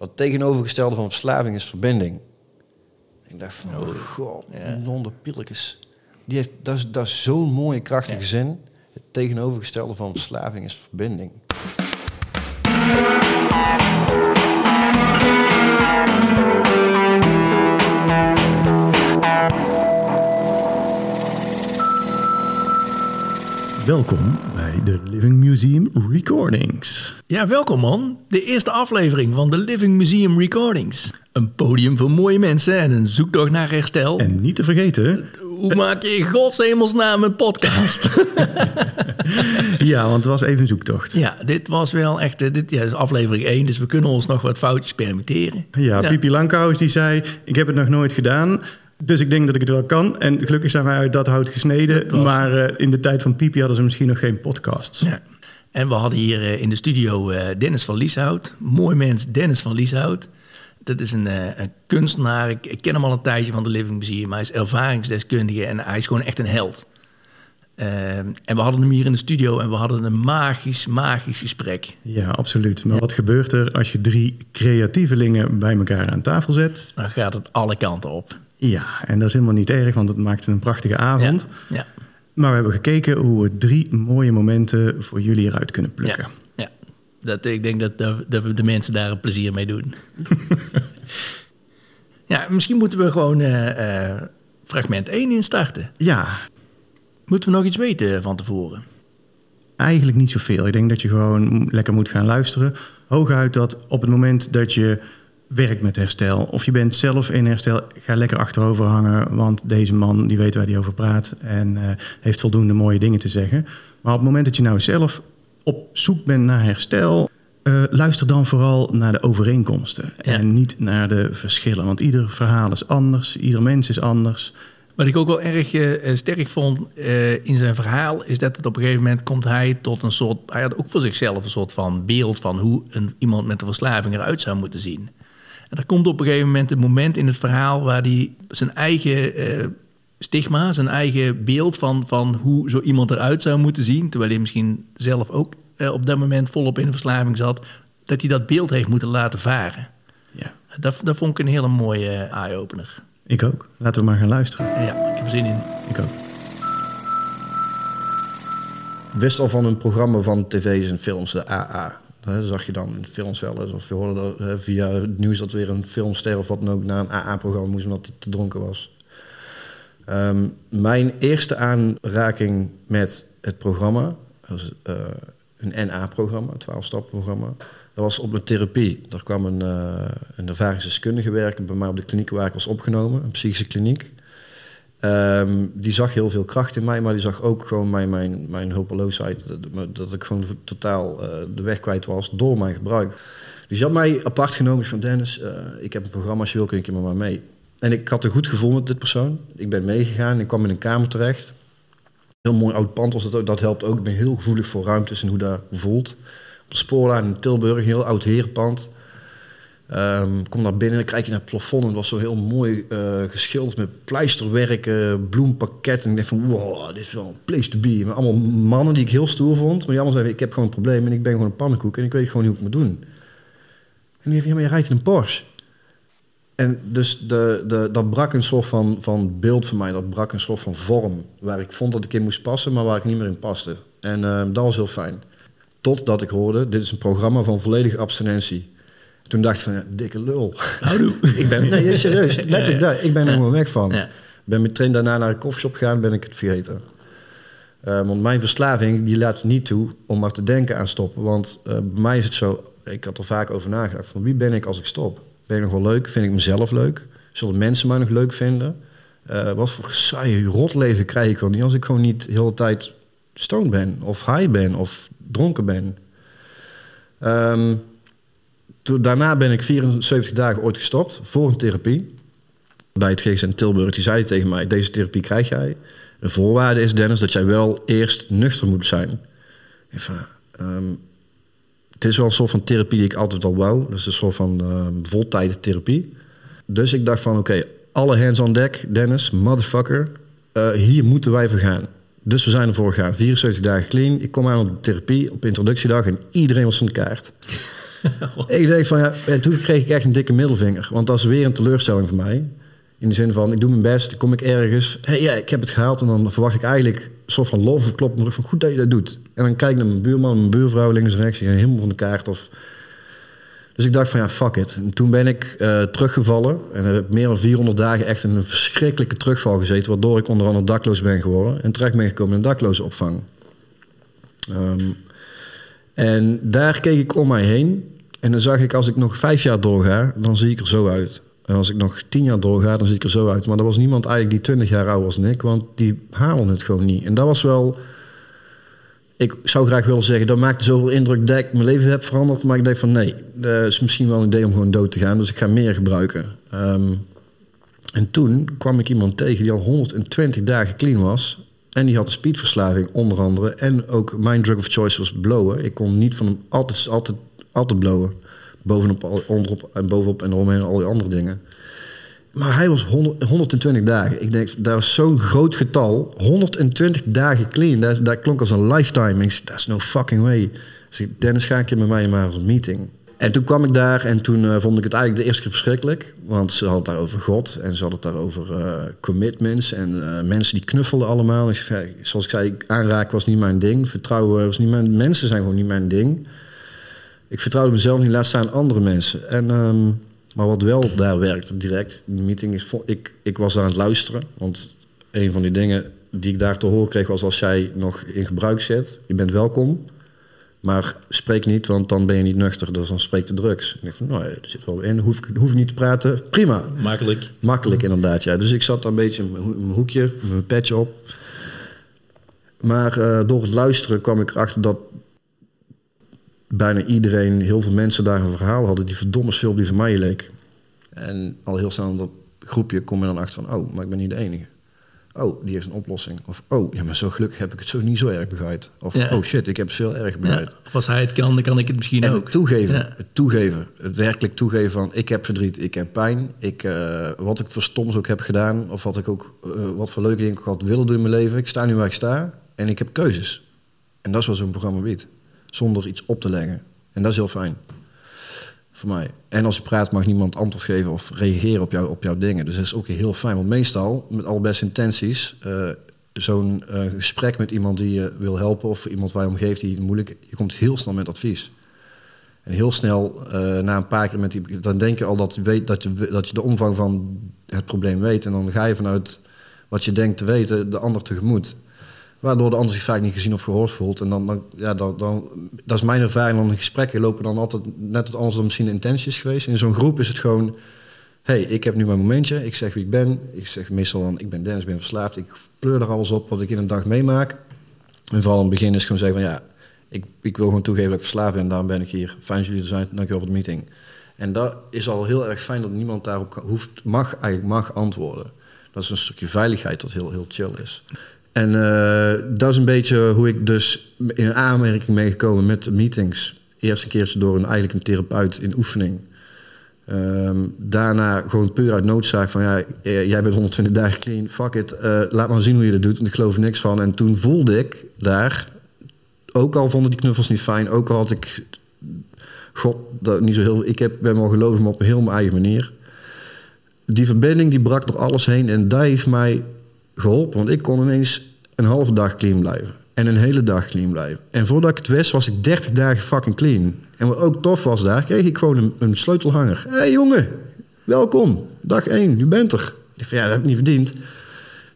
Wat tegenovergestelde van verslaving is verbinding. Ik dacht van, oh god, nonder pilletjes. Die heeft, dat is, dat is zo'n mooie, krachtige zin. Het tegenovergestelde van verslaving is verbinding. Welkom bij de Living Museum Recordings. Ja, welkom man. De eerste aflevering van de Living Museum Recordings. Een podium voor mooie mensen en een zoektocht naar herstel. En niet te vergeten... Hoe maak je in godshemelsnaam een podcast? ja, want het was even een zoektocht. Ja, dit was wel echt... eh, Dit ja, is aflevering 1, dus we kunnen ons nog wat foutjes permitteren. Ja, Pipi Lankhuis die zei... ik heb het nog nooit gedaan... Dus ik denk dat ik het wel kan. En gelukkig zijn wij uit dat hout gesneden. was- Maar eh, in de tijd van Pipi hadden ze misschien nog geen podcasts. Ja. En we hadden hier eh, in de studio eh, Dennis van Lieshout. Mooi mens, Dennis van Lieshout. Dat is een, een kunstenaar. Ik, ik ken hem al een tijdje van de Living Museum. Hij is ervaringsdeskundige en hij is gewoon echt een held. En we hadden hem hier in de studio en we hadden een magisch, magisch gesprek. Ja, absoluut. Maar wat gebeurt er als je drie creatievelingen bij elkaar aan tafel zet? Dan gaat het alle kanten op. Ja, en dat is helemaal niet erg, want het maakte een prachtige avond. Ja, ja, Maar we hebben gekeken hoe we drie mooie momenten voor jullie eruit kunnen plukken. ja, ja. Dat, ik denk dat, dat, we de mensen daar een plezier mee doen. ja, misschien moeten we gewoon eh, eh, fragment 1 instarten. Ja, Moeten we nog iets weten van tevoren? Eigenlijk niet zoveel. Ik denk dat je gewoon lekker moet gaan luisteren. Hooguit dat op het moment dat je werkt met herstel... of je bent zelf in herstel, ga lekker achterover hangen... want deze man die weet waar hij over praat... en eh, heeft voldoende mooie dingen te zeggen. Maar op het moment dat je nou zelf op zoek bent naar herstel... eh, luister dan vooral naar de overeenkomsten... Ja. en niet naar de verschillen. Want ieder verhaal is anders, ieder mens is anders... Wat ik ook wel erg eh, sterk vond in zijn verhaal, is dat het op een gegeven moment komt hij tot een soort. Hij had ook voor zichzelf een soort van beeld van hoe een, iemand met een verslaving eruit zou moeten zien. En er komt op een gegeven moment een moment in het verhaal waar hij zijn eigen eh, stigma, zijn eigen beeld van, van hoe zo iemand eruit zou moeten zien, terwijl hij misschien zelf ook eh, op dat moment volop in de verslaving zat, dat hij dat beeld heeft moeten laten varen. Ja, Dat, dat vond ik een hele mooie eh, eye-opener. ik ook. Laten we maar gaan luisteren. Ja, ik heb er zin in. Ik ook. Wist al van een programma van tv's en films, de AA. Dat zag je dan in films wel eens. Of je hoorde via het nieuws dat weer een filmster of wat dan ook naar een AA-programma moest omdat hij te dronken was. Ehm, mijn eerste aanraking met het programma, eh, een NA-programma, een 12-stap-programma. Dat was op mijn therapie. Daar kwam een, eh een ervaringsdeskundige werken bij mij op de kliniek waar ik was opgenomen, een psychische kliniek. Ehm, die zag heel veel kracht in mij, maar die zag ook gewoon mijn, mijn, mijn hulpeloosheid. Dat, dat ik gewoon totaal eh, de weg kwijt was door mijn gebruik. Dus je had mij apart genomen van Dennis, eh, ik heb een programma, als je wil kun je met mij mee. En ik had een goed gevoel met dit persoon. Ik ben meegegaan, ik kwam in een kamer terecht. Heel mooi oud pand was dat dat helpt ook. Ik ben heel gevoelig voor ruimtes en hoe dat voelt. Op de spoorlijn in Tilburg, een heel oud herenpand. Ehm, kom naar binnen, dan kijk je naar het plafond. En het was zo heel mooi eh, geschilderd met pleisterwerk, eh, bloempakketten. En ik dacht van, wow, dit is wel een place to be. Allemaal mannen die ik heel stoer vond. Maar die allemaal ik heb gewoon een probleem en ik ben gewoon een pannenkoek. En ik weet gewoon niet hoe ik moet doen. En die heeft, ja, maar je rijdt in een Porsche. En dus de, de, dat brak een soort van, van beeld voor mij. Dat brak een soort van vorm. Waar ik vond dat ik in moest passen, maar waar ik niet meer in paste. En eh, dat was heel fijn. Totdat ik hoorde, dit is een programma van volledige abstinentie. Toen dacht ik van, ja, dikke lul. Ik ben, nee, serieus, letterlijk daar. Ik ben er gewoon weg van. Ik ben meteen daarna naar een koffieshop gegaan, ben ik het vergeten. Eh, want mijn verslaving, die laat niet toe om maar te denken aan stoppen. Want eh, bij mij is het zo, ik had er vaak over nagedacht. Van wie ben ik als ik stop? Ben ik nog wel leuk? Vind ik mezelf leuk? Zullen mensen mij nog leuk vinden? Eh, wat voor saaie rotleven krijg ik gewoon niet als ik gewoon niet de hele tijd stoned ben, of high ben, of dronken ben. Ehm, daarna ben ik 74 dagen ooit gestopt voor een therapie. Bij het GGZ in Tilburg, die zei tegen mij, deze therapie krijg jij. De voorwaarde is, Dennis, dat jij wel eerst nuchter moet zijn. Ehm, het is wel een soort van therapie die ik altijd al wou. Is een soort van ehm voltijdig therapie. Dus ik dacht van, oké, alle hands on deck, Dennis, motherfucker. eh, hier moeten wij voor gaan. Dus we zijn ervoor gegaan. 74 dagen clean. Ik kom aan op de therapie op introductiedag en iedereen was van de kaart. ik denk van ja, en toen kreeg ik echt een dikke middelvinger. Want dat is weer een teleurstelling voor mij. In de zin van, ik doe mijn best, dan kom ik ergens. hey, ja, ik heb het gehaald. En dan verwacht ik eigenlijk een soort van lof of klop van goed dat je dat doet. En dan kijk ik naar mijn buurman, mijn buurvrouw links en rechts. Die zijn helemaal van de kaart. Of... Dus ik dacht van ja, fuck it. En toen ben ik eh, teruggevallen. En heb meer dan 400 dagen echt in een verschrikkelijke terugval gezeten. Waardoor ik onder andere dakloos ben geworden. En terecht ben gekomen in een daklozenopvang. Ehm, en daar keek ik om mij heen. En dan zag ik, als ik nog vijf jaar doorga, dan zie ik er zo uit. En als ik nog tien jaar doorga, dan zie ik er zo uit. Maar er was niemand eigenlijk die twintig jaar ouder was dan ik, want die halen het gewoon niet. En dat was wel... Ik zou graag willen zeggen, dat maakte zoveel indruk dat ik mijn leven heb veranderd. Maar ik denk van nee, dat is misschien wel een idee om gewoon dood te gaan. Dus ik ga meer gebruiken. Ehm, en toen kwam ik iemand tegen die al 120 dagen clean was. En die had een speedverslaving onder andere. En ook mijn drug of choice was blowen. Ik kon niet van hem altijd, altijd, altijd blowen bovenop, onderop en bovenop en eromheen al die andere dingen. Maar hij was 100, 120 dagen. Ik denk, dat was zo'n groot getal. 120 dagen clean. Dat, dat klonk als een lifetime. Ik that's no fucking way. Dus ik, Dennis, ga je met mij maar een meeting. En toen kwam ik daar en toen uh, vond ik het eigenlijk de eerste keer verschrikkelijk. Want ze had het daar over God en ze had het daar over uh, commitments en uh, mensen die knuffelden allemaal. En zoals ik zei, aanraken was niet mijn ding. Vertrouwen was niet mijn... Mensen zijn gewoon niet mijn ding ik vertrouwde mezelf niet, laat staan andere mensen. En, um, maar wat wel daar werkte direct, de meeting is, ik, ik was daar aan het luisteren. Want een van die dingen die ik daar te horen kreeg was als jij nog in gebruik zit, je bent welkom. Maar spreek niet, want dan ben je niet nuchter, dus dan spreekt de drugs. En ik van, nou, er zit wel in, hoef ik hoef niet te praten, prima. Makkelijk. Makkelijk, inderdaad, ja. Dus ik zat daar een beetje in mijn hoekje, met mijn petje op. Maar uh, door het luisteren kwam ik erachter dat bijna iedereen, heel veel mensen daar een verhaal hadden die verdomme veel op die van mij leek. En al heel snel in dat groepje kom je dan achter van, oh, maar ik ben niet de enige. Oh, die heeft een oplossing. Of, oh, ja, maar zo gelukkig heb ik het zo niet zo erg begrijp. Of, oh shit, ik heb het veel erg begrijp. Ja, of als hij het kan, dan kan ik het misschien en ook. Het toegeven, het toegeven. Het werkelijk toegeven van, ik heb verdriet, ik heb pijn. Ik, uh, wat ik voor stoms ook heb gedaan, of wat ik ook, uh, wat voor leuke dingen ik had willen doen in mijn leven. Ik sta nu waar ik sta en ik heb keuzes. En dat is wat zo'n programma biedt zonder iets op te leggen. En dat is heel fijn. Voor mij. En als je praat mag niemand antwoord geven of reageren op, jou, op jouw dingen. Dus dat is ook heel fijn. Want meestal, met al best intenties, uh, zo'n uh, gesprek met iemand die je wil helpen... of iemand waar je omgeeft die moeilijk... je komt heel snel met advies. En heel snel, uh, na een paar keer met die... dan denk je al dat weet, dat, je, dat je de omvang van het probleem weet. En dan ga je vanuit wat je denkt te weten de ander tegemoet. Waardoor de ander zich vaak niet gezien of gehoord voelt. En dan, ja, dan, dan, dat is mijn ervaring. Dan gesprekken lopen dan altijd net wat anders dan misschien de intenties geweest. In zo'n groep is het gewoon... hey, ik heb nu mijn momentje. Ik zeg wie ik ben. Ik zeg meestal dan, ik ben Dennis, ik ben verslaafd. Ik pleur er alles op wat ik in een dag meemaak. En vooral in het begin is gewoon zeggen van... ja, ik, ik wil gewoon toegeven dat ik verslaafd ben. En daarom ben ik hier. Fijn dat jullie er zijn. Dankjewel voor de meeting. En dat is al heel erg fijn dat niemand daarop hoeft, mag, eigenlijk mag antwoorden. Dat is een stukje veiligheid dat heel, heel chill is. En uh, dat is een beetje hoe ik dus in aanmerking ben gekomen met meetings. Eerst een keertje door een, eigenlijk een therapeut in oefening. Um, daarna gewoon puur uit noodzaak van ja, eh, jij bent 120 dagen clean, fuck it, uh, laat maar zien hoe je dat doet. En ik geloof er niks van. En toen voelde ik daar, ook al vonden die knuffels niet fijn, ook al had ik, god, dat niet zo heel, ik heb, ben wel gelovig, maar op een heel mijn eigen manier. Die verbinding die brak door alles heen en dat heeft mij geholpen. Want ik kon ineens een halve dag clean blijven. En een hele dag clean blijven. En voordat ik het wist, was ik 30 dagen fucking clean. En wat ook tof was daar, kreeg ik gewoon een, sleutelhanger. Hé hey, jongen, welkom. Dag 1, je bent er. Ik van, ja, dat heb ik niet verdiend.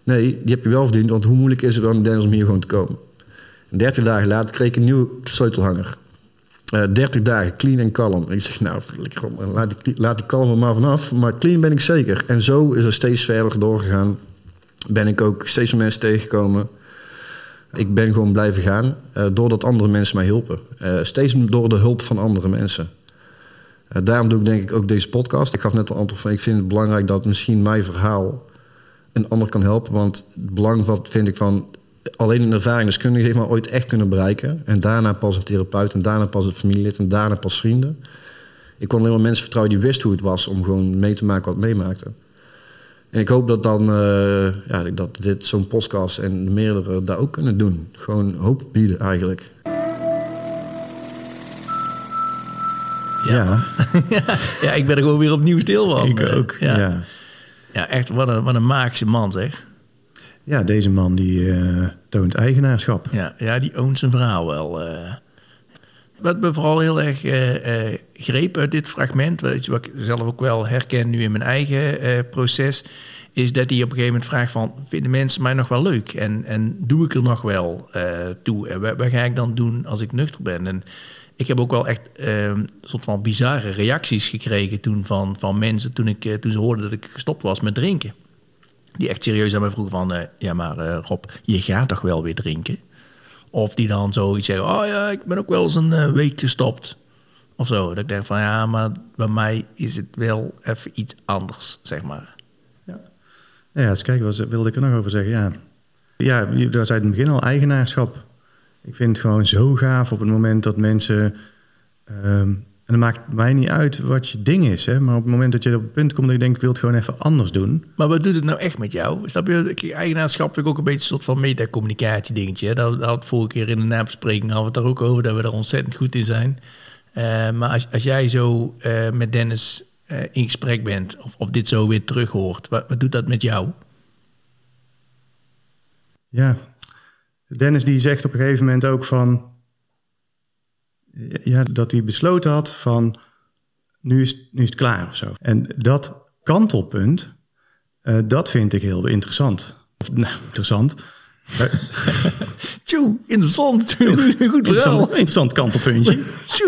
Nee, die heb je wel verdiend, want hoe moeilijk is het dan Dennis om hier gewoon te komen? En 30 dagen later kreeg ik een nieuwe sleutelhanger. Uh, eh, 30 dagen clean en kalm. Ik zeg, nou, laat die, laat die kalm er maar vanaf. Maar clean ben ik zeker. En zo is er steeds verder doorgegaan ben ik ook steeds meer mensen tegengekomen. Ik ben gewoon blijven gaan uh, doordat andere mensen mij hielpen. Uh, steeds door de hulp van andere mensen. Uh, daarom doe ik denk ik ook deze podcast. Ik gaf net al antwoord van ik vind het belangrijk dat misschien mijn verhaal een ander kan helpen. Want het belang wat vind ik van alleen een ervaringsdeskundige heeft maar ooit echt kunnen bereiken. En daarna pas een therapeut en daarna pas een familielid en daarna pas vrienden. Ik kon alleen maar mensen vertrouwen die wisten hoe het was om gewoon mee te maken wat meemaakte. En ik hoop dat dan eh, ja, dat dit zo'n podcast en meerdere daar ook kunnen doen. Gewoon hoop bieden eigenlijk. Ja, ja, ik ben er gewoon weer opnieuw stil van. ik Eh, ook. Ja, Ja. ja. echt, wat een, wat een magische man zeg. Ja, deze man die eh, toont eigenaarschap. Ja, ja, die oont zijn verhaal wel. eh. Wat me vooral heel erg eh, eh, greep uit dit fragment, je, wat ik zelf ook wel herken nu in mijn eigen eh, proces, is dat hij op een gegeven moment vraagt van, vinden mensen mij nog wel leuk? En, en doe ik er nog wel toe? En wat, wat ga ik dan doen als ik nuchter ben? En ik heb ook wel echt een soort van bizarre reacties gekregen toen van, van mensen toen, ik, toen ze hoorden dat ik gestopt was met drinken. Die echt serieus aan mij vroegen van... ja, maar Rob, je gaat toch wel weer drinken? Of die dan zoiets zeggen... oh ja, ik ben ook wel eens een eh, week gestopt. Of zo. Dat ik denk van... ja, maar bij mij is het wel even iets anders, zeg maar. Nou ja, eens kijken, wat wilde ik er nog over zeggen? Ja, ja daar zei in het begin al, eigenaarschap. Ik vind het gewoon zo gaaf op het moment dat mensen... ehm, en het maakt mij niet uit wat je ding is, hè, maar op het moment dat je op het punt komt dat je denkt, ik wil het gewoon even anders doen. Maar wat doet het nou echt met jou? Snap je? Eigenaarschap vind ik ook een beetje een soort van metacommunicatie dingetje. hè. Daar daar had vorige keer in de nabespreking hadden we het daar ook over... dat we er ontzettend goed in zijn. Eh, maar als, als jij zo eh, met Dennis eh, in gesprek bent... Of, of dit zo weer terug hoort... Wat, wat doet dat met jou? Ja, Dennis die zegt op een gegeven moment ook van... Ja, dat hij besloten had van... Nu is, nu is het klaar of zo. En dat kantelpunt, eh, dat vind ik heel interessant. Of, nou, interessant. Tjoe, interessant. Goed, goed interessant, verhaal. interessant kantelpuntje.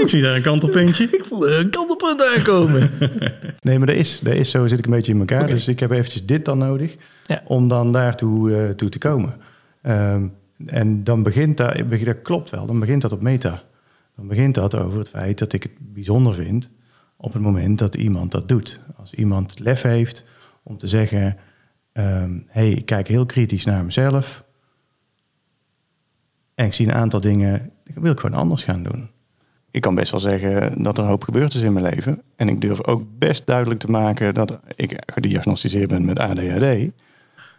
Ik zie daar een kantelpuntje. Ik voel een kantelpunt aankomen. Nee, maar dat is, dat is zo zit ik een beetje in elkaar. Dus ik heb eventjes dit dan nodig Ja. om dan daartoe eh, toe te komen. Ehm, en dan begint dat, dat klopt wel, dan begint dat op meta. Dan begint dat over het feit dat ik het bijzonder vind op het moment dat iemand dat doet. Als iemand lef heeft om te zeggen, ehm hey, ik kijk heel kritisch naar mezelf. En ik zie een aantal dingen, wil ik gewoon anders gaan doen. Ik kan best wel zeggen dat er een hoop gebeurd is in mijn leven. En ik durf ook best duidelijk te maken dat ik gediagnosticeerd ben met ADHD.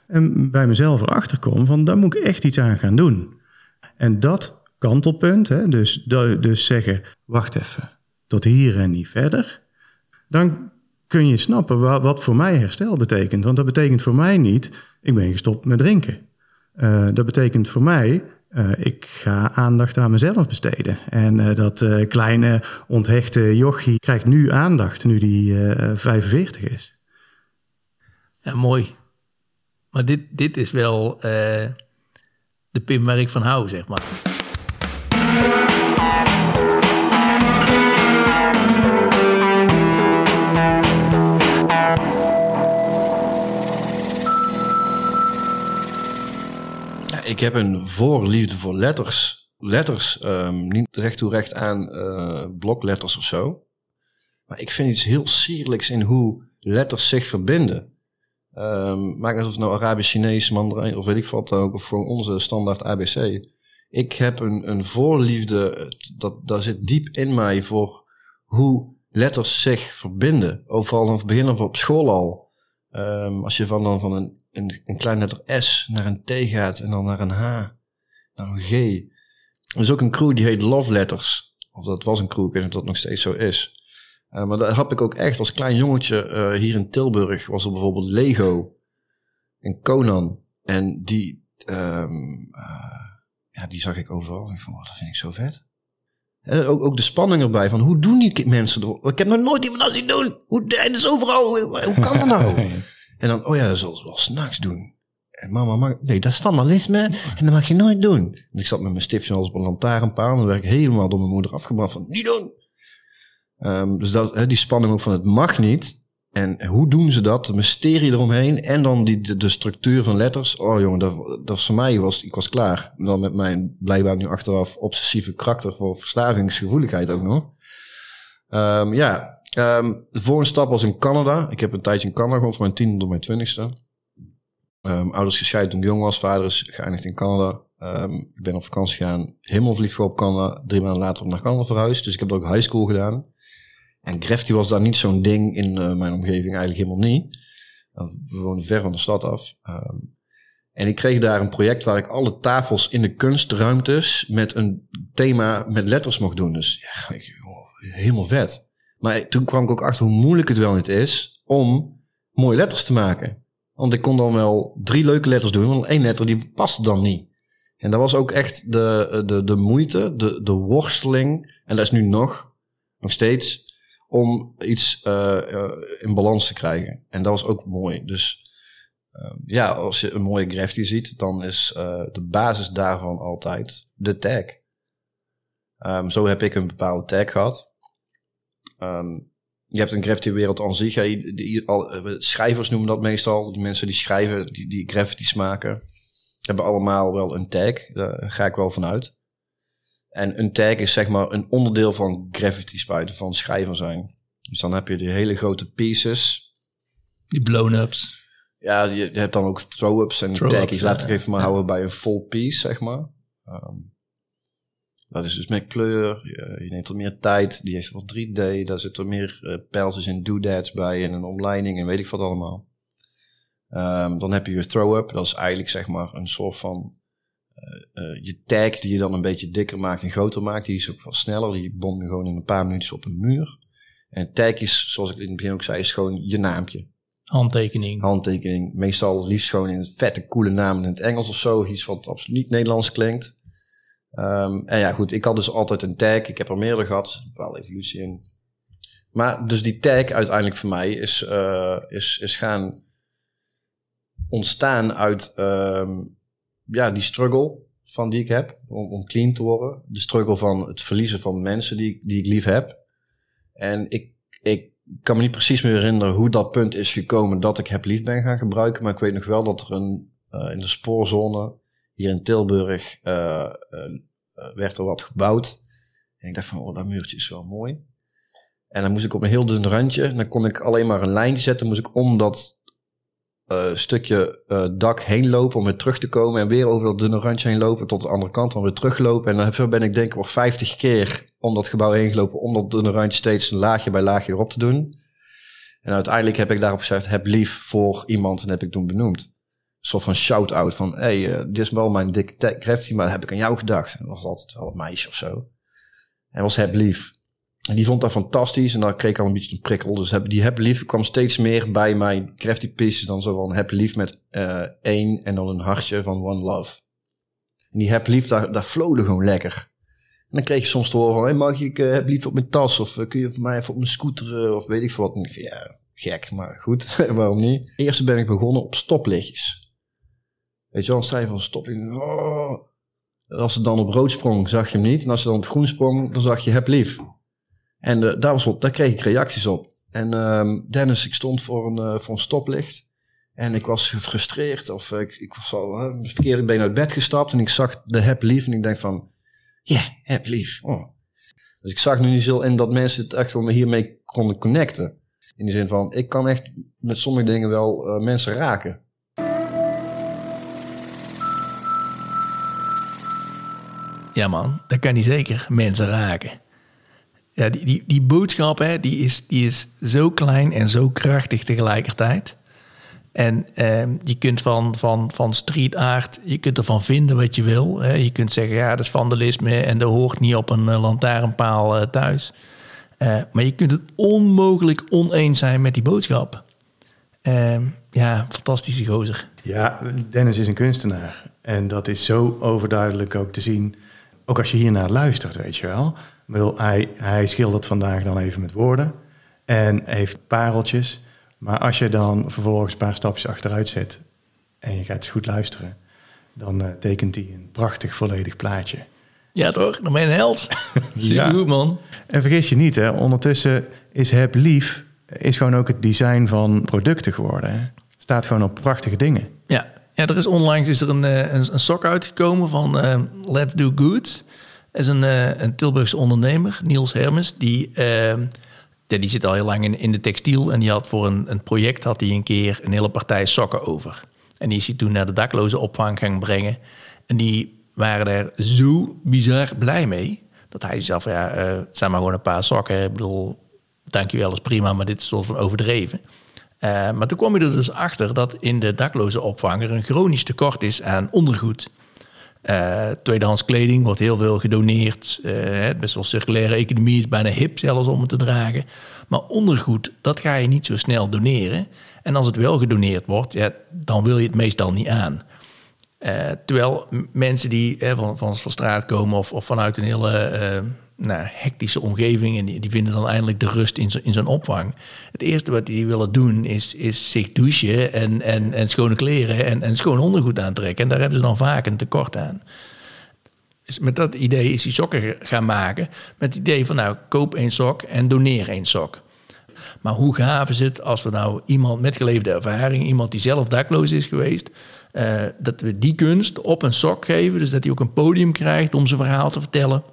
En bij mezelf erachter kom van, daar moet ik echt iets aan gaan doen. En dat kantelpunt, hè, dus, dus zeggen, wacht even, tot hier en niet verder. Dan kun je snappen wa- wat voor mij herstel betekent. Want dat betekent voor mij niet, ik ben gestopt met drinken. Eh, dat betekent voor mij, eh, ik ga aandacht aan mezelf besteden. En eh, dat kleine onthechte jochie krijgt nu aandacht, nu die eh 45 is. Ja, mooi. Maar dit, dit is wel de pin waar ik van hou, zeg maar. Ik heb een voorliefde voor letters. Letters, ehm, niet recht toe recht aan eh, blokletters of zo. Maar ik vind iets heel sierlijks in hoe letters zich verbinden. Ehm maakt niet of het nou Arabisch, Chinees, Mandarijn of weet ik wat dan ook, of gewoon onze standaard ABC. Ik heb een, een voorliefde, het- dat, dat zit diep in mij voor hoe letters zich verbinden. Overal vanaf het begin of op school al. Ehm, als je van, dan van een, een, een klein letter S naar een T gaat en dan naar een H, naar een G. Er is ook een crew die heet Love Letters. Of dat was een crew, ik weet niet of dat nog steeds zo is. Eh, maar daar heb ik ook echt als klein jongetje eh, hier in Tilburg was er bijvoorbeeld Lego en Conan. En die, ehm, eh, ja, die zag ik overal. Ik van, oh, dat vind ik zo vet. Ook, ook de spanning erbij van hoe doen die mensen? Ik heb nog nooit iemand anders zien doen. Hoe, het is overal. Hoe, hoe kan dat nou? En dan, oh ja, dat zal ze wel s'nachts doen. En mama, mag, nee, dat is vandalisme en dat mag je nooit doen. En ik zat met mijn stiftje als op een lantaarnpaal en werd ik helemaal door mijn moeder afgebracht van, niet doen. Ehm, dus dat, die spanning ook van het mag niet. En hoe doen ze dat? De mysterie eromheen. En dan die, de, structuur van letters. Oh jongen, dat, dat voor mij, was, ik was klaar. En dan met mijn blijkbaar nu achteraf obsessieve karakter voor verslavingsgevoeligheid ook nog. Ehm, ja, ehm, de volgende stap was in Canada. Ik heb een tijdje in Canada gewoond, van mijn tiende tot mijn twintigste. Ehm, ouders gescheiden toen ik jong was. Vader is geëindigd in Canada. Ehm, ik ben op vakantie gegaan. Helemaal verliefd op Canada. Drie maanden later naar Canada verhuisd. Dus ik heb er ook high school gedaan. En graffiti was daar niet zo'n ding in eh, mijn omgeving. Eigenlijk helemaal niet. We woonden ver van de stad af. En ik kreeg daar een project waar ik alle tafels in de kunstruimtes met een thema met letters mocht doen. Dus ja, helemaal vet. Maar toen kwam ik ook achter hoe moeilijk het wel niet is om mooie letters te maken. Want ik kon dan wel drie leuke letters doen, want één letter die paste dan niet. En dat was ook echt de, de, de moeite, de, de worsteling. En dat is nu nog, nog steeds, om iets uh, in balans te krijgen. En dat was ook mooi. Dus uh, ja, als je een mooie graffiti ziet, dan is de basis daarvan altijd de tag. Um, zo heb ik een bepaalde tag gehad. Um, je hebt een graffiti-wereld aan zich. die, die, al, schrijvers noemen dat meestal. Die mensen die schrijven, die, die graffiti's maken, hebben allemaal wel een tag. Daar ga ik wel vanuit. En een tag is zeg maar een onderdeel van graffiti spuiten, van schrijver zijn. Dus dan heb je die hele grote pieces. Die blown-ups. Ja, je hebt dan ook throw-ups en throw taggies. Laat ik even maar houden bij een full piece, zeg maar. Um, dat is dus met kleur. Je, je neemt er meer tijd. Die heeft wat 3D. Daar zitten meer uh, pijltjes en doodads bij. En een omleiding en weet ik wat allemaal. Um, dan heb je je throw-up. Dat is eigenlijk zeg maar een soort van... Uh, uh, je tag die je dan een beetje dikker maakt en groter maakt. Die is ook wat sneller. Die bond je gewoon in een paar minuutjes op een muur. En tag is, zoals ik in het begin ook zei, is gewoon je naampje. Handtekening. Handtekening. Meestal liefst gewoon in het vette, coole naam in het Engels of zo. Iets wat absoluut niet Nederlands klinkt. Um, en ja, goed, ik had dus altijd een tag. Ik heb er meerdere gehad. Wel evolutie in. Maar dus die tag uiteindelijk voor mij is, uh, is, is gaan ontstaan uit um, ja, die struggle van die ik heb om, om clean te worden. De struggle van het verliezen van mensen die, die ik lief heb. En ik, ik kan me niet precies meer herinneren hoe dat punt is gekomen dat ik heb lief ben gaan gebruiken. Maar ik weet nog wel dat er een, uh, in de spoorzone hier in Tilburg uh, werd er wat gebouwd. En ik dacht van, oh, dat muurtje is wel mooi. En dan moest ik op een heel dun randje. Dan kon ik alleen maar een lijntje zetten. Moest ik om dat uh, stukje dak heen lopen om weer terug te komen. En weer over dat dunne randje heen lopen tot de andere kant. Dan weer teruglopen. En dan ben ik denk ik wel 50 keer om dat gebouw heen gelopen. Om dat dunne randje steeds een laagje bij laagje erop te doen. En uiteindelijk heb ik daarop gezegd, heb lief voor iemand. En heb ik toen benoemd soort van shout-out van... hey, uh, dit is wel mijn dikke graffiti, maar heb ik aan jou gedacht. En dat was altijd wel een meisje of zo. En was heb lief. En die vond dat fantastisch en daar kreeg ik al een beetje een prikkel. Dus heb, die heb lief kwam steeds meer bij mijn crafty pieces dan zo van heb lief met uh, één en dan een hartje van one love. En die heb lief, daar, daar flowde gewoon lekker. En dan kreeg je soms te horen van, hey, mag ik uh, heb lief op mijn tas? Of kun je voor mij even op mijn scooter? Of weet ik veel wat. En ja, gek, maar goed, waarom niet? Eerst ben ik begonnen op stoplichtjes. Weet je wel, sta je van stop. Oh. Als ze dan op rood sprong, zag je hem niet. En als ze dan op groen sprong, dan zag je heb lief. En uh, daar, daar kreeg ik reacties op. En uh, Dennis, ik stond voor een, uh, voor een stoplicht. En ik was gefrustreerd. Of ik, ik was al uh, verkeerde been uit bed gestapt. En ik zag de heb lief. En ik denk van, ja, heb lief. Oh. Dus ik zag nu niet zo in dat mensen het echt wel me hiermee konden connecten. In de zin van, ik kan echt met sommige dingen wel mensen raken. Ja man, dat kan niet zeker. Mensen raken. Ja, die, die, die boodschap hè, die is, die is zo klein en zo krachtig tegelijkertijd. En eh, je kunt van, van, van street art, je kunt ervan vinden wat je wil. Hè. Je kunt zeggen, ja, dat is vandalisme en dat hoort niet op een uh, lantaarnpaal uh, thuis. Uh, maar je kunt het onmogelijk oneens zijn met die boodschap. Ehm, ja, fantastische gozer. Ja, Dennis is een kunstenaar. En dat is zo overduidelijk ook te zien ook als je hiernaar luistert, weet je wel. Ik bedoel, hij, hij schildert vandaag dan even met woorden en heeft pareltjes. Maar als je dan vervolgens een paar stapjes achteruit zet en je gaat eens goed luisteren, dan uh, tekent hij een prachtig volledig plaatje. Ja toch? Dan ben je een held. Super goed man. En vergis je niet, hè, ondertussen is Heb Lief is gewoon ook het design van producten geworden. Hè. Staat gewoon op prachtige dingen. Ja, ja, er is onlangs is er een, eh, een, sok uitgekomen van uh, Let's Do Good. Dat is een, uh, een Tilburgse ondernemer, Niels Hermes. Die, uh, die zit al heel lang in, in de textiel. En die had voor een, een project had hij een keer een hele partij sokken over. En die is hij toen naar de dakloze opvang gaan brengen. En die waren er zo bizar blij mee. Dat hij zelf, ja, uh, zijn maar gewoon een paar sokken. Ik bedoel, dankjewel, is prima, maar dit is soort van overdreven. Eh, maar toen kwam je er dus achter dat in de dakloze opvang er een chronisch tekort is aan ondergoed. Uh, tweedehands kleding wordt heel veel gedoneerd. Uh, best wel circulaire economie is bijna hip zelfs om het te dragen. Maar ondergoed, dat ga je niet zo snel doneren. En als het wel gedoneerd wordt, ja, dan wil je het meestal niet aan. Terwijl mensen die van, van, van straat komen of, of vanuit een hele nou, hectische omgeving en die, die, vinden dan eindelijk de rust in, in zo'n opvang. Het eerste wat die willen doen is, is zich douchen en, en, en schone kleren en, en schoon ondergoed aantrekken. En daar hebben ze dan vaak een tekort aan. Dus met dat idee is hij sokken gaan maken. Met het idee van nou, koop één sok en doneer één sok. Maar hoe gaaf is het als we nou iemand met geleefde ervaring, iemand die zelf dakloos is geweest, uh, dat we die kunst op een sok geven. Dus dat hij ook een podium krijgt om zijn verhaal te vertellen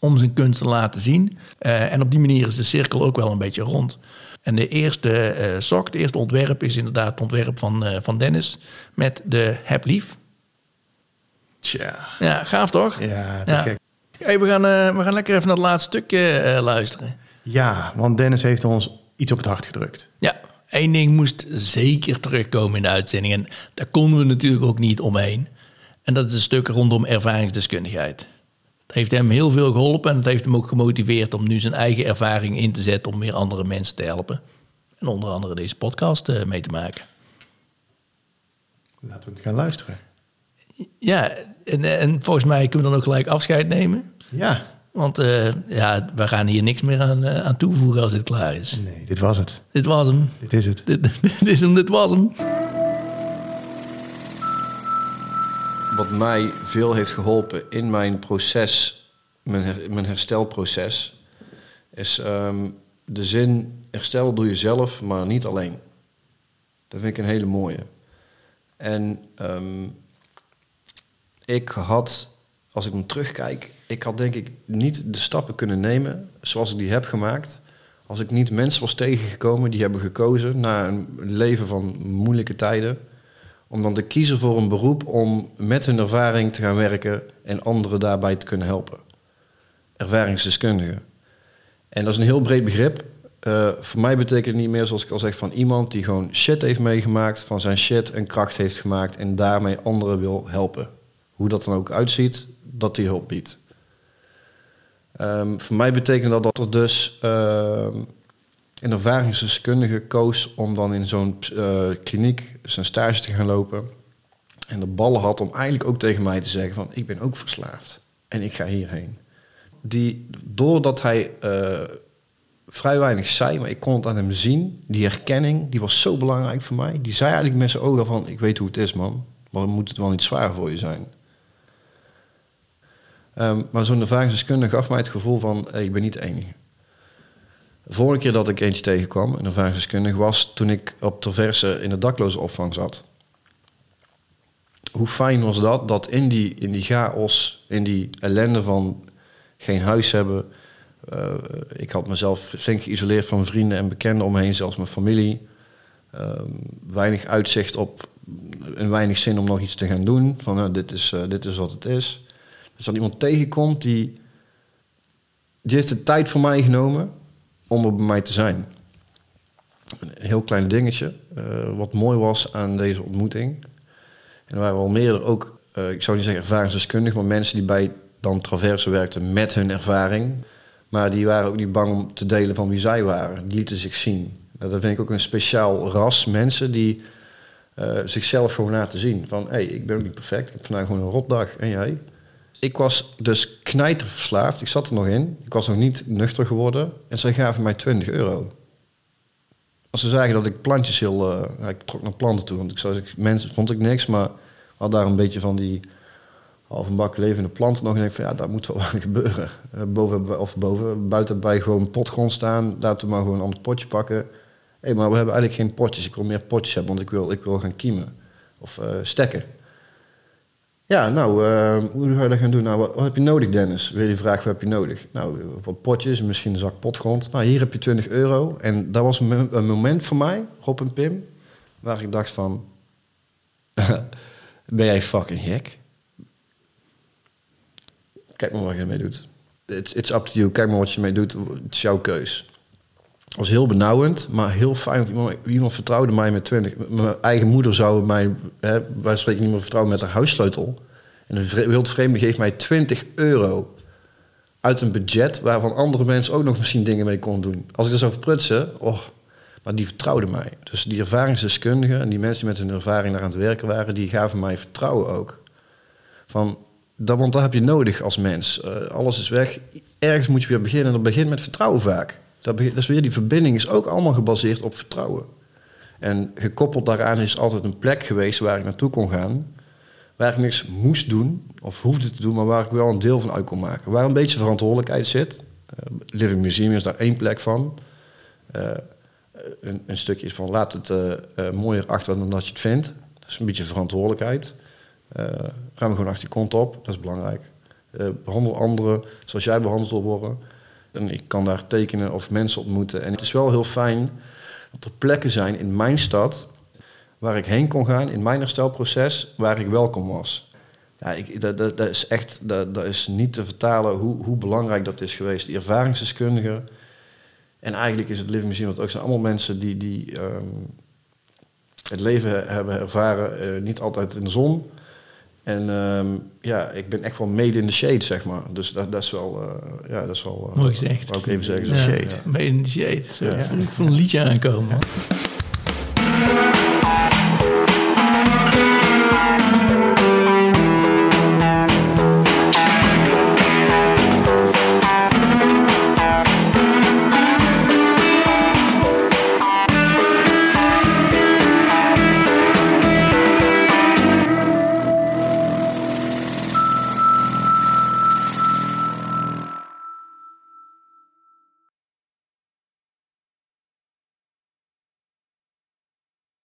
om zijn kunst te laten zien. Uh, en op die manier is de cirkel ook wel een beetje rond. En de eerste uh, sok, het eerste ontwerp is inderdaad het ontwerp van, uh, van Dennis met de Heb Lief. Tja. Ja, gaaf toch? Ja, te gek. Hey, we, gaan, we gaan lekker even naar het laatste stukje luisteren. Ja, want Dennis heeft ons iets op het hart gedrukt. Ja, één ding moest zeker terugkomen in de uitzending. En daar konden we natuurlijk ook niet omheen. En dat is een stuk rondom ervaringsdeskundigheid. Het heeft hem heel veel geholpen en het heeft hem ook gemotiveerd om nu zijn eigen ervaring in te zetten om meer andere mensen te helpen. En onder andere deze podcast uh, mee te maken. Laten we het gaan luisteren. Ja, en, en, volgens mij kunnen we dan ook gelijk afscheid nemen. Ja. Want uh, ja, we gaan hier niks meer aan, uh, aan toevoegen als dit klaar is. Nee, dit was het. Dit was hem. Dit is het. Dit, dit is hem, dit was hem. Wat mij veel heeft geholpen in mijn proces, mijn, mijn herstelproces, is um, de zin: herstel doe je zelf, maar niet alleen. Dat vind ik een hele mooie. En um, ik had, als ik hem terugkijk, ik had denk ik niet de stappen kunnen nemen zoals ik die heb gemaakt. Als ik niet mensen was tegengekomen die hebben gekozen na een leven van moeilijke tijden om dan te kiezen voor een beroep om met hun ervaring te gaan werken en anderen daarbij te kunnen helpen. Ervaringsdeskundige. En dat is een heel breed begrip. Uh, voor mij betekent het niet meer, zoals ik al zeg, van iemand die gewoon shit heeft meegemaakt, van zijn shit een kracht heeft gemaakt en daarmee anderen wil helpen. Hoe dat dan ook uitziet, dat die hulp biedt. Um, voor mij betekent dat dat er dus uh, een ervaringsdeskundige koos om dan in zo'n uh, kliniek zijn stage te gaan lopen. En de ballen had om eigenlijk ook tegen mij te zeggen van ik ben ook verslaafd en ik ga hierheen. Die, doordat hij uh, vrij weinig zei, maar ik kon het aan hem zien, die herkenning, die was zo belangrijk voor mij. Die zei eigenlijk met zijn ogen van ik weet hoe het is man, maar moet het wel niet zwaar voor je zijn. Um, maar zo'n ervaringsdeskundige gaf mij het gevoel van ik ben niet de enige. Vorige keer dat ik eentje tegenkwam, een ervaringsdeskundige, was toen ik op Traverse in de dakloze opvang zat. Hoe fijn was dat, dat in die, in die chaos, in die ellende van geen huis hebben. Uh, ik had mezelf flink geïsoleerd van vrienden en bekenden om me heen, zelfs mijn familie. Uh, weinig uitzicht op en weinig zin om nog iets te gaan doen. Van uh, dit, is, dit is wat het is. Dus dat iemand tegenkomt die, die heeft de tijd voor mij genomen om er bij mij te zijn. Een heel klein dingetje, uh, wat mooi was aan deze ontmoeting. En er waren wel meerdere ook, uh, ik zou niet zeggen ervaringsdeskundig, maar mensen die bij dan Traverse werkten met hun ervaring. Maar die waren ook niet bang om te delen van wie zij waren. Die lieten zich zien. Dat vind ik ook een speciaal ras mensen die uh, zichzelf gewoon laten zien. Van, hé, hey, ik ben ook niet perfect. Ik heb vandaag gewoon een rotdag. En jij? Ik was dus knijterverslaafd. Ik zat er nog in. Ik was nog niet nuchter geworden. En zij gaven mij 20 euro. Als ze zagen dat ik plantjes heel... Uh, ik trok naar planten toe. Want ik zou mensen vond ik niks. Maar had daar een beetje van die half bak levende planten nog. En ik van ja, daar moet wel wat gebeuren. Uh, boven, of boven, buiten wij gewoon potgrond staan. Laten we maar gewoon een ander potje pakken. Hé, hey, maar we hebben eigenlijk geen potjes. Ik wil meer potjes hebben, want ik wil, ik wil gaan kiemen. Of uh, stekken. Ja, nou, uh, hoe ga je dat gaan doen? Nou, wat, heb je nodig, Dennis? Wil je vraag, wat heb je nodig? Nou, wat potjes, misschien een zak potgrond. Nou, hier heb je 20 euro. En dat was een, moment voor mij, Rob en Pim, waar ik dacht van... ben jij fucking gek? Kijk maar wat je ermee doet. It's, it's up to you. Kijk maar wat je ermee doet. Het is jouw keus. Was heel benauwend, maar heel fijn. Iemand, iemand vertrouwde mij met 20. Mijn eigen moeder zou mij, hè, wij spreken niet meer vertrouwen met haar huissleutel. En een vre- wildvreemde geeft mij 20 euro uit een budget waarvan andere mensen ook nog misschien dingen mee konden doen. Als ik er zou verprutsen, oh, maar die vertrouwden mij. Dus die ervaringsdeskundigen en die mensen die met hun ervaring daar aan het werken waren, die gaven mij vertrouwen ook. Van, dat, want dat heb je nodig als mens. Eh, alles is weg. Ergens moet je weer beginnen. En dat begint met vertrouwen vaak. Dat, is weer die verbinding is ook allemaal gebaseerd op vertrouwen. En gekoppeld daaraan is altijd een plek geweest waar ik naartoe kon gaan. Waar ik niks moest doen of hoefde te doen, maar waar ik wel een deel van uit kon maken. Waar een beetje verantwoordelijkheid zit. Eh, Living Museum is daar één plek van. Eh, een, een stukje is van laat het eh, mooier achter dan dat je het vindt. Dat is een beetje verantwoordelijkheid. Ruim gewoon achter je kont op, dat is belangrijk. Eh, behandel anderen zoals jij behandeld wil worden. En ik kan daar tekenen of mensen ontmoeten. En het is wel heel fijn dat er plekken zijn in mijn stad waar ik heen kon gaan in mijn herstelproces, waar ik welkom was. Ja, ik, dat, dat, is echt dat, dat is niet te vertalen hoe, hoe belangrijk dat is geweest. Die ervaringsdeskundigen. En eigenlijk is het Living Museum ook zijn allemaal mensen die, die um, het leven hebben ervaren, uh, niet altijd in de zon. En um, ja, ik ben echt wel made in the shade, zeg maar. Dus dat, dat is wel, uh, ja, dat is wel. Uh, Mooi gezegd. Wou ik even zeggen, ja, shade. Ja. Made in the shade. Zo, ja. Ik voel een liedje aankomen. Man.